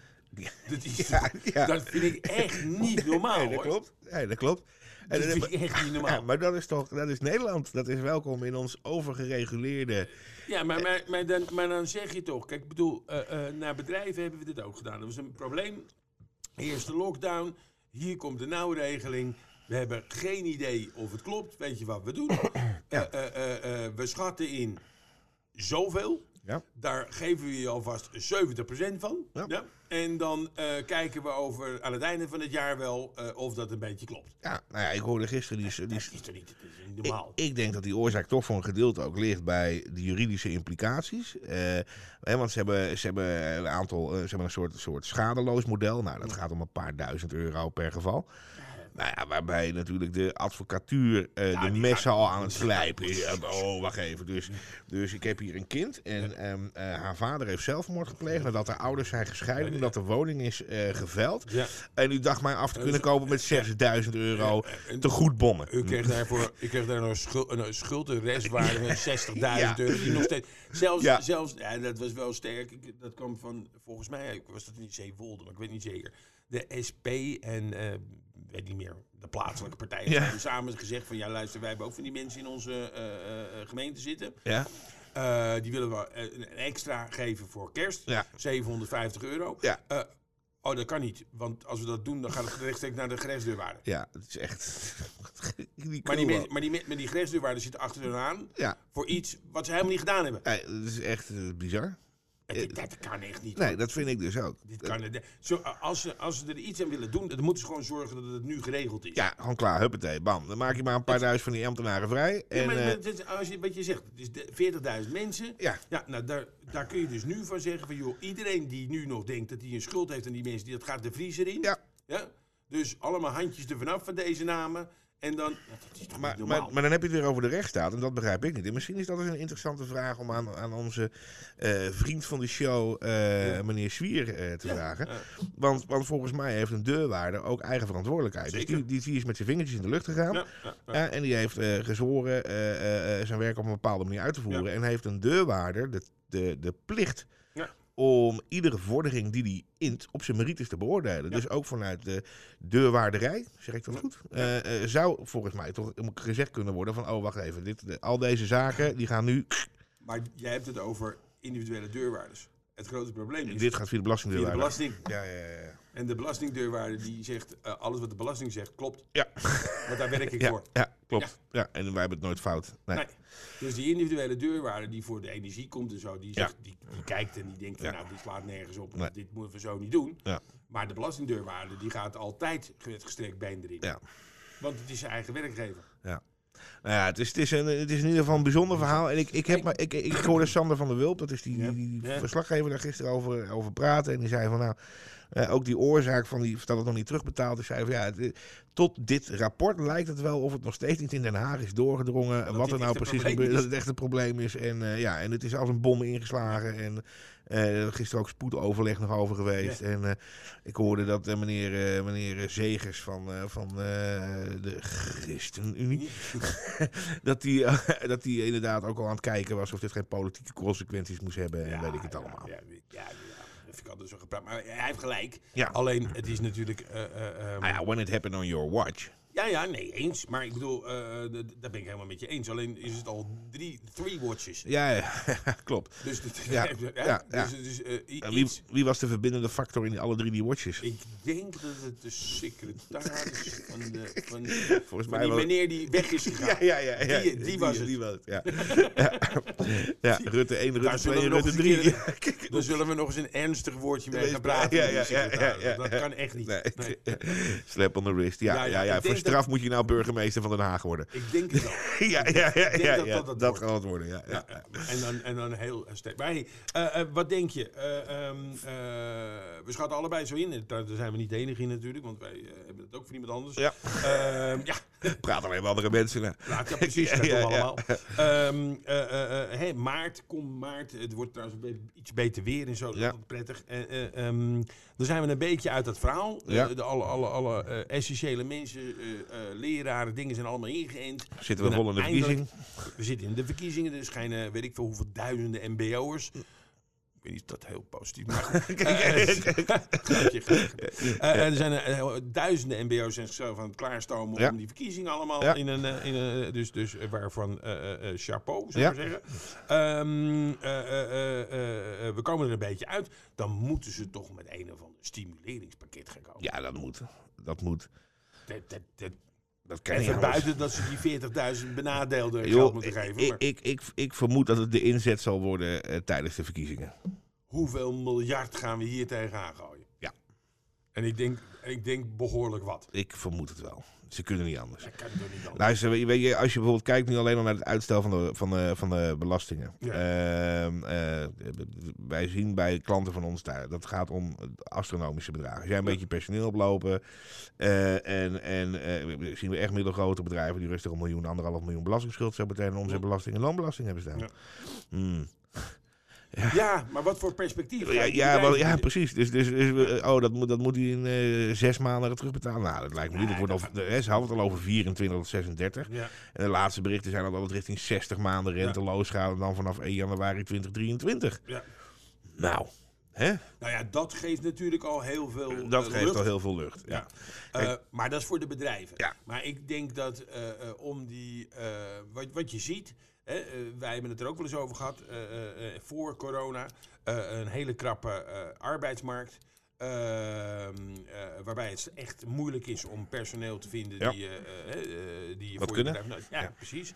Dat, is, dat vind ik echt niet normaal Nee, dat hoor. klopt. Nee, dat klopt. En Dat vind ik echt niet ja, normaal. maar dat is toch, dat is Nederland. Dat is welkom in ons overgereguleerde. Ja, maar, maar, maar, dan, maar dan zeg je toch, kijk, ik bedoel, eh, eh, naar bedrijven hebben we dit ook gedaan. Dat was een probleem. Eerste lockdown, hier komt de nauwregeling. We hebben geen idee of het klopt. Weet je wat we doen? Ja. Eh, eh, eh, we schatten in zoveel. Ja. Daar geven we je alvast 70% van. Ja. En dan kijken we over aan het einde van het jaar wel of dat een beetje klopt. Ja, nou ja, ik hoorde gisteren die, die, is toch niet, dat is niet Ik, normaal? ik denk dat die oorzaak toch voor een gedeelte ook ligt bij de juridische implicaties. Hè, want ze hebben, ze hebben een aantal, ze hebben een soort, soort schadeloos model. Nou, dat gaat om een paar duizend euro per geval. Nou ja, waarbij natuurlijk de advocatuur eh, de die messen al aan het slijpen is. Oh, wacht even. Dus, dus ik heb hier een kind en ehm, eh, haar vader heeft zelfmoord gepleegd nadat haar ouders zijn gescheiden omdat de woning is eh, geveld. Ja. En u dacht mij af te kunnen kopen met 6000 euro te goed bommen. U kreeg daarvoor u kreeg daar een, schuld, een restwaarde van 60.000 Ja. euro. Die nog steeds, zelfs, Ja. zelfs, ja, dat was wel sterk. Ik, dat kwam van, volgens mij was dat niet Zeewolde, maar ik weet niet zeker. De SP en, eh, weet niet meer, de plaatselijke partijen Ja. hebben samen gezegd van, ja luister, wij hebben ook van die mensen in onze eh, eh, eh, gemeente zitten. Ja? Die willen we een extra geven voor kerst. Ja. 750 euro. Ja. Oh, dat kan niet. Want als we dat doen, dan gaat het rechtstreeks naar de grensdeurwaarde. Ja, het is echt. die Maar die, men- maar die, maar die grensdeurwaarden zitten achter hun aan Ja, voor iets wat ze helemaal niet gedaan hebben. dat is echt bizar. Het- dat kan echt niet. Nee, hoor. dat vind ik dus ook. Dit kan, zo, als, ze, als ze er iets aan willen doen, dan moeten ze gewoon zorgen dat het nu geregeld is. Ja, gewoon klaar, huppatee, bam. Dan maak je maar een paar duizend van die ambtenaren vrij. Ja, En, maar, eh, maar het is- als je, wat je zegt, het is de- 40.000 mensen. ja, Ja, nou, daar, daar kun je dus nu van zeggen van, joh, iedereen die nu nog denkt dat hij een schuld heeft aan die mensen, die, dat gaat de vriezer in. ja. Ja? Dus allemaal handjes er vanaf van deze namen. En dan, Maar, maar, maar dan heb je het weer over de rechtsstaat en dat begrijp ik niet. En misschien is dat eens een interessante vraag om aan, aan onze eh, vriend van de show, eh, meneer Zwier, eh, te vragen. Want, want volgens mij heeft een deurwaarder ook eigen verantwoordelijkheid. Dus Zeker. die, die, die is met zijn vingertjes in de lucht gegaan. Ja, en die heeft eh, gezworen eh, eh, eh, zijn werk op een bepaalde manier uit te voeren. En heeft een deurwaarder de, de, de plicht. Om iedere vordering die hij int op zijn merites te beoordelen. Dus ook vanuit de deurwaarderij, zeg ik dat goed, eh, eh, zou volgens mij toch gezegd kunnen worden van, oh wacht even, dit, de- al deze zaken die gaan nu, Maar jij hebt het over individuele deurwaarders. Het grote probleem is dit gaat via de via de belasting. Ja, ja, ja. En de belastingdeurwaarder die zegt, eh, alles wat de belasting zegt, klopt. Ja. Want daar werk ik voor. ja, klopt. Ja. en wij hebben het nooit fout. Nee. Nee. Dus die individuele deurwaarder die voor de energie komt en zo, die, Ja. zegt, die, die kijkt en die denkt van Ja. nou, dit slaat nergens op. Nee. Dit moeten we zo niet doen. Ja. Maar de belastingdeurwaarder die gaat altijd met gestrekt been erin. Ja. Want het is zijn eigen werkgever. Nou ja, het is, het, is een, het is in ieder geval een bijzonder verhaal. En ik, ik, heb, maar, ik, ik hoorde Sander van der Wulp, dat is die, Ja. die, die Ja. verslaggever, daar gisteren over, over praten. En die zei van nou, ook die oorzaak van die, dat het nog niet terugbetaald is. Zei van ja, het, eh, tot dit rapport lijkt het wel of het nog steeds niet in Den Haag is doorgedrongen. dat wat er nou precies gebeurt, dat het echt een probleem is. En eh, ja, en het is als een bom ingeslagen. En eh gisteren ook spoedoverleg nog over geweest. Ja. En ik hoorde dat meneer, meneer Zegers van, van de ChristenUnie dat die, dat die inderdaad ook al aan het kijken was of dit geen politieke consequenties moest hebben en weet ik het allemaal. Ja, vind ik altijd zo gepraat. Maar hij heeft gelijk. Ja. Alleen, het is natuurlijk... ehm, Nou ja, when it happened on your watch. Ja, ja, nee, eens. Maar ik bedoel, eh, daar ben ik helemaal met je eens. Alleen is het al drie, three watches. Ja, ja klopt. Dus, dit- Ja, ja, dus, dus eh, wie, wie was de verbindende factor in alle drie die watches? Ik denk dat het de secretaris van, de, van, Volgens van mij die meneer die weg is gegaan. Ja, ja, ja. ja. Die- die was het. Die was het, ja. ja. ja, Rutte 1, Rutte Daar zullen 2, we nog Rutte eens een 3. keer- Dan zullen we nog eens een ernstig woordje mee gaan praten. Ja, ja, ja, ja, ja, Dat ja. kan echt niet. Slap on the wrist. Ja, Ja, ja, straf moet je nou burgemeester van Den Haag worden. Ik denk het wel. Ja, ja, ja, ja, dat dat het dat kan het worden. Ja, ja. En, dan, en dan heel sterk. Maar hey, eh, eh, wat denk je? Eh, ehm, eh, we schatten allebei zo in. Daar zijn we niet de enige in natuurlijk, want wij hebben het ook voor iemand anders. Ja. Ehm, ja, Praat alleen maar andere mensen. laat ja precies. Dat Ja, allemaal. Eh, hey, maart, kom maart. Het wordt trouwens iets beter weer en zo. Dat is prettig. Ehm, dan zijn we een beetje uit dat verhaal. De, alle alle, alle essentiële mensen, leraren, dingen zijn allemaal ingeënt. Zitten we vol in de verkiezing? We zitten in de verkiezingen, er schijnen weet ik veel hoeveel duizenden MBO'ers. Weet niet of dat heel positief maar. Eh, eh, er zijn eh, duizenden mbo's zijn zichzelf aan het klaarstomen Ja. om die verkiezingen allemaal Ja. in een, in een dus, dus waarvan chapeau, zou ik zeggen. Ehm, eh, eh, eh, eh, eh, we komen er een beetje uit. Dan moeten ze toch met een of ander stimuleringspakket gaan komen. Ja, dat moet. Dat moet. Dat, dat, dat, Dat kan even buiten dat ze die 40.000 benadeelden geld moeten geven. ik, maar ik, ik, ik vermoed dat het de inzet zal worden eh, tijdens de verkiezingen. hoeveel miljard gaan we hier tegenaan gooien? En ik denk, ik denk behoorlijk wat. Ik vermoed het wel. Ze kunnen niet anders. Dat kan niet anders. Luister, weet je- als je bijvoorbeeld kijkt nu alleen al naar het uitstel van de, van de, van de belastingen. Ja. Ehm, eh, wij zien bij klanten van ons daar, dat gaat om astronomische bedragen. Als jij een Ja. beetje personeel oplopen eh, en, en eh, zien we echt middelgrote bedrijven die rustig een miljoen, anderhalf miljoen belastingsschuld zo meteen omzetbelasting en loonbelasting hebben staan. Ja. Hmm. Ja, maar wat voor perspectief? Ja, ja, wel, ja, precies. Dus, dus, dus, eh, oh, dat moet, dat moet hij in eh, zes maanden terugbetalen. Nou, dat lijkt me niet. Dat wordt al, de, ze hadden het al over 24 tot 36. Ja. En de laatste berichten zijn al richting 60 maanden renteloos gaat. En dan vanaf 1 januari 2023. Ja. Nou, hè? Nou ja, dat geeft natuurlijk al heel veel dat eh, geeft lucht. al heel veel lucht. Ja. Eh, maar dat is voor de bedrijven. Ja. Maar ik denk dat eh, eh, om die, eh, wat, wat je ziet, eh, wij hebben het er ook wel eens over gehad, eh, eh, voor corona, een hele krappe arbeidsmarkt. ehm, eh, waarbij het echt moeilijk is om personeel te vinden Ja. die, die je Wat voor kunnen. je bedrijf... Nou, ja, Ja. precies.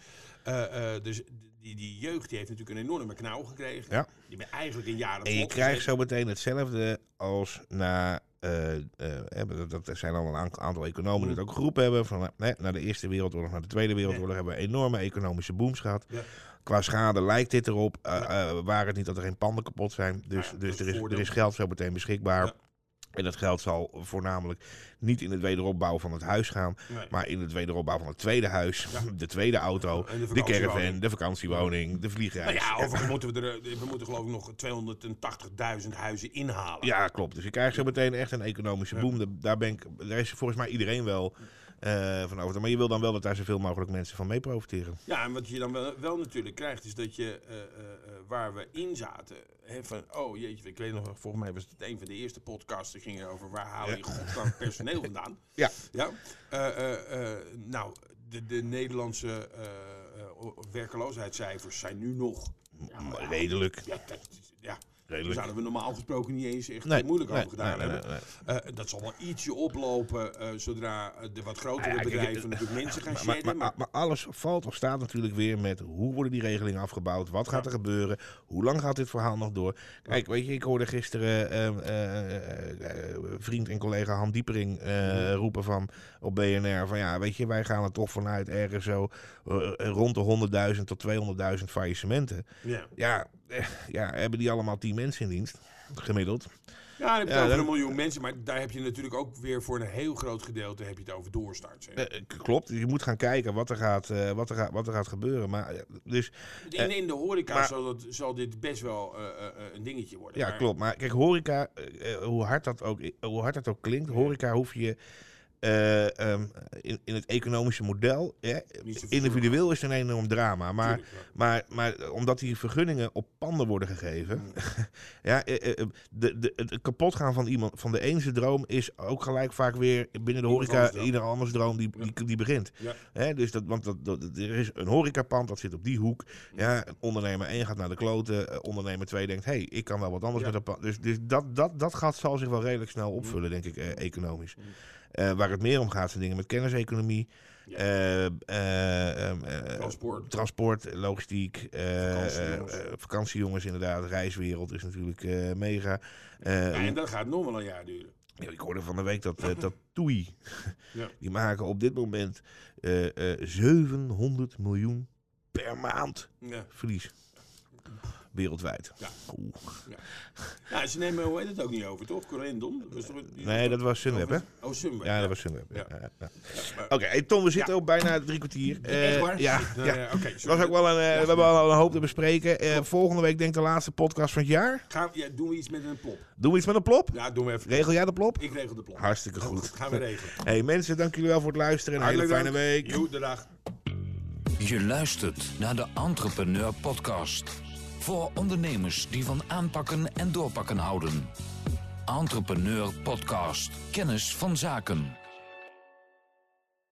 Dus die, die jeugd die heeft natuurlijk een enorme knauw gekregen. Ja. Die ben eigenlijk in jaren En je krijgt zo meteen hetzelfde als na. Eh, eh, hè, dat, zijn al een aantal- economen die het ook geroepen hebben. Van, eh, na de Eerste Wereldoorlog, na de Tweede Wereldoorlog hebben we enorme economische booms gehad. Ja. Qua schade lijkt dit erop. eh eh, waar het niet dat er geen panden kapot zijn. Dus, dat dus er, is, er is geld zo meteen beschikbaar. En dat geld zal voornamelijk niet in het wederopbouw van het huis gaan. Nee. Maar in het wederopbouw van het tweede huis. Ja. De tweede auto. De caravan. De vakantiewoning. De vliegreis. Nou ja, overigens moeten we er, we moeten geloof ik nog 280.000 huizen inhalen. Ja, klopt. Dus je krijgt zo meteen echt een economische boom. Da- Daar, ben ik, daar is volgens mij iedereen wel van over. Maar je wil dan wel dat daar zoveel mogelijk mensen van mee profiteren. Ja, en wat je dan wel, wel natuurlijk krijgt, is dat je eh, eh, eh, waar we in zaten, hè, van, oh jeetje, ik weet nog, volgens mij was het een van de eerste podcasts, die ging over waar haal je godsnaam personeel vandaan. Eh, Ja. Ja. Eh, eh, eh, nou, de, de Nederlandse eh, eh, werkeloosheidscijfers zijn nu nog, Redelijk. ja, dat, Redelijk. zouden we normaal gesproken niet eens echt Nee, moeilijk nee, over gedaan nee, hebben. Eh, dat zal wel ietsje oplopen eh, zodra de wat grotere ja, kijk, bedrijven natuurlijk mensen gaan Maar, maar, maar, maar alles valt of staat natuurlijk weer met hoe worden die regelingen afgebouwd? Wat gaat er gebeuren? Hoe lang gaat dit verhaal nog door? Kijk, weet je, ik hoorde gisteren ehm, eh, vriend en collega Han Diepering roepen van op BNR van ja, weet je, wij gaan er toch vanuit ergens zo rond de 100.000 tot 200.000 faillissementen. ja. Ja, ja, hebben die allemaal 10 mensen in dienst? Gemiddeld. Ja, dan heb je Ja, het over dan- een miljoen mensen, maar daar heb je natuurlijk ook weer voor een heel groot gedeelte heb je het over doorstarts. Eh, k- klopt, je moet gaan kijken wat er gaat, eh, wat er gaat, wat er gaat gebeuren. Maar, eh, dus, in, in de horeca maar- zal, dat, zal dit best wel eh, eh, eh, een dingetje worden. ja, maar- klopt. Maar kijk, horeca, eh, eh, hoe, hard dat ook, hoe hard dat ook klinkt, horeca hoef je eh, ehm, in, in het economische model, hè, individueel is het een enorm drama. Maar, Tuurlijk, ja. maar, maar omdat die vergunningen op panden worden gegeven, ja, eh, eh, de, de, het kapotgaan van iemand, van de ene droom is ook gelijk vaak weer binnen de horeca anders ieder anders droom die, Ja. die, die begint. Ja. Hè, dus dat, want dat, dat, er is een horecapand, dat zit op die hoek. Ja, ondernemer 1 gaat naar de kloten. ondernemer 2 denkt, hé, hey, ik kan wel wat anders Ja. met dat pand. Dus, dus dat, dat, dat gaat, zal zich wel redelijk snel opvullen, denk ik, eh, economisch. Eh, waar het meer om gaat zijn dingen met kenniseconomie. Ja. eh, eh, ehm, eh, Transport. transport, logistiek, Vakantiejongens. vakantiejongens inderdaad. Reiswereld is natuurlijk mega. Ja, en dat gaat nog wel een jaar duren. ja, ik hoorde van de week dat, dat TUI, Ja. die maken op dit moment eh, eh, 700 miljoen per maand Ja. verlies. Wereldwijd. Ja. Oeh. ja, ze nemen, hoe heet het ook niet over, toch? Corendon? Dat was toch een- Nee, dat was Sunweb, hè? Oh, Sunweb. Ja, dat was Sunweb. Ja. Ja. Ja, ja. Oké, Tom, we zitten Ja. op bijna drie kwartier. Echt Eh, waar? Ja, Nee, ja. ja, Oké, was ook wel een, eh, we hebben al een hoop te bespreken. Eh, volgende week denk ik de laatste podcast van het jaar. Gaan, we- ja, doen we iets met een plop? Doen we iets met een plop? Ja, doen we even. Regel jij de plop? Ik regel de plop. Hartstikke goed. Gaan we regelen. Hey mensen, dank jullie wel voor het luisteren. Een hele fijne dank. week. Joe, de dag. Je luistert naar de Entrepreneur Podcast. Voor ondernemers die van aanpakken en doorpakken houden. Entrepreneur Podcast. Kennis van zaken.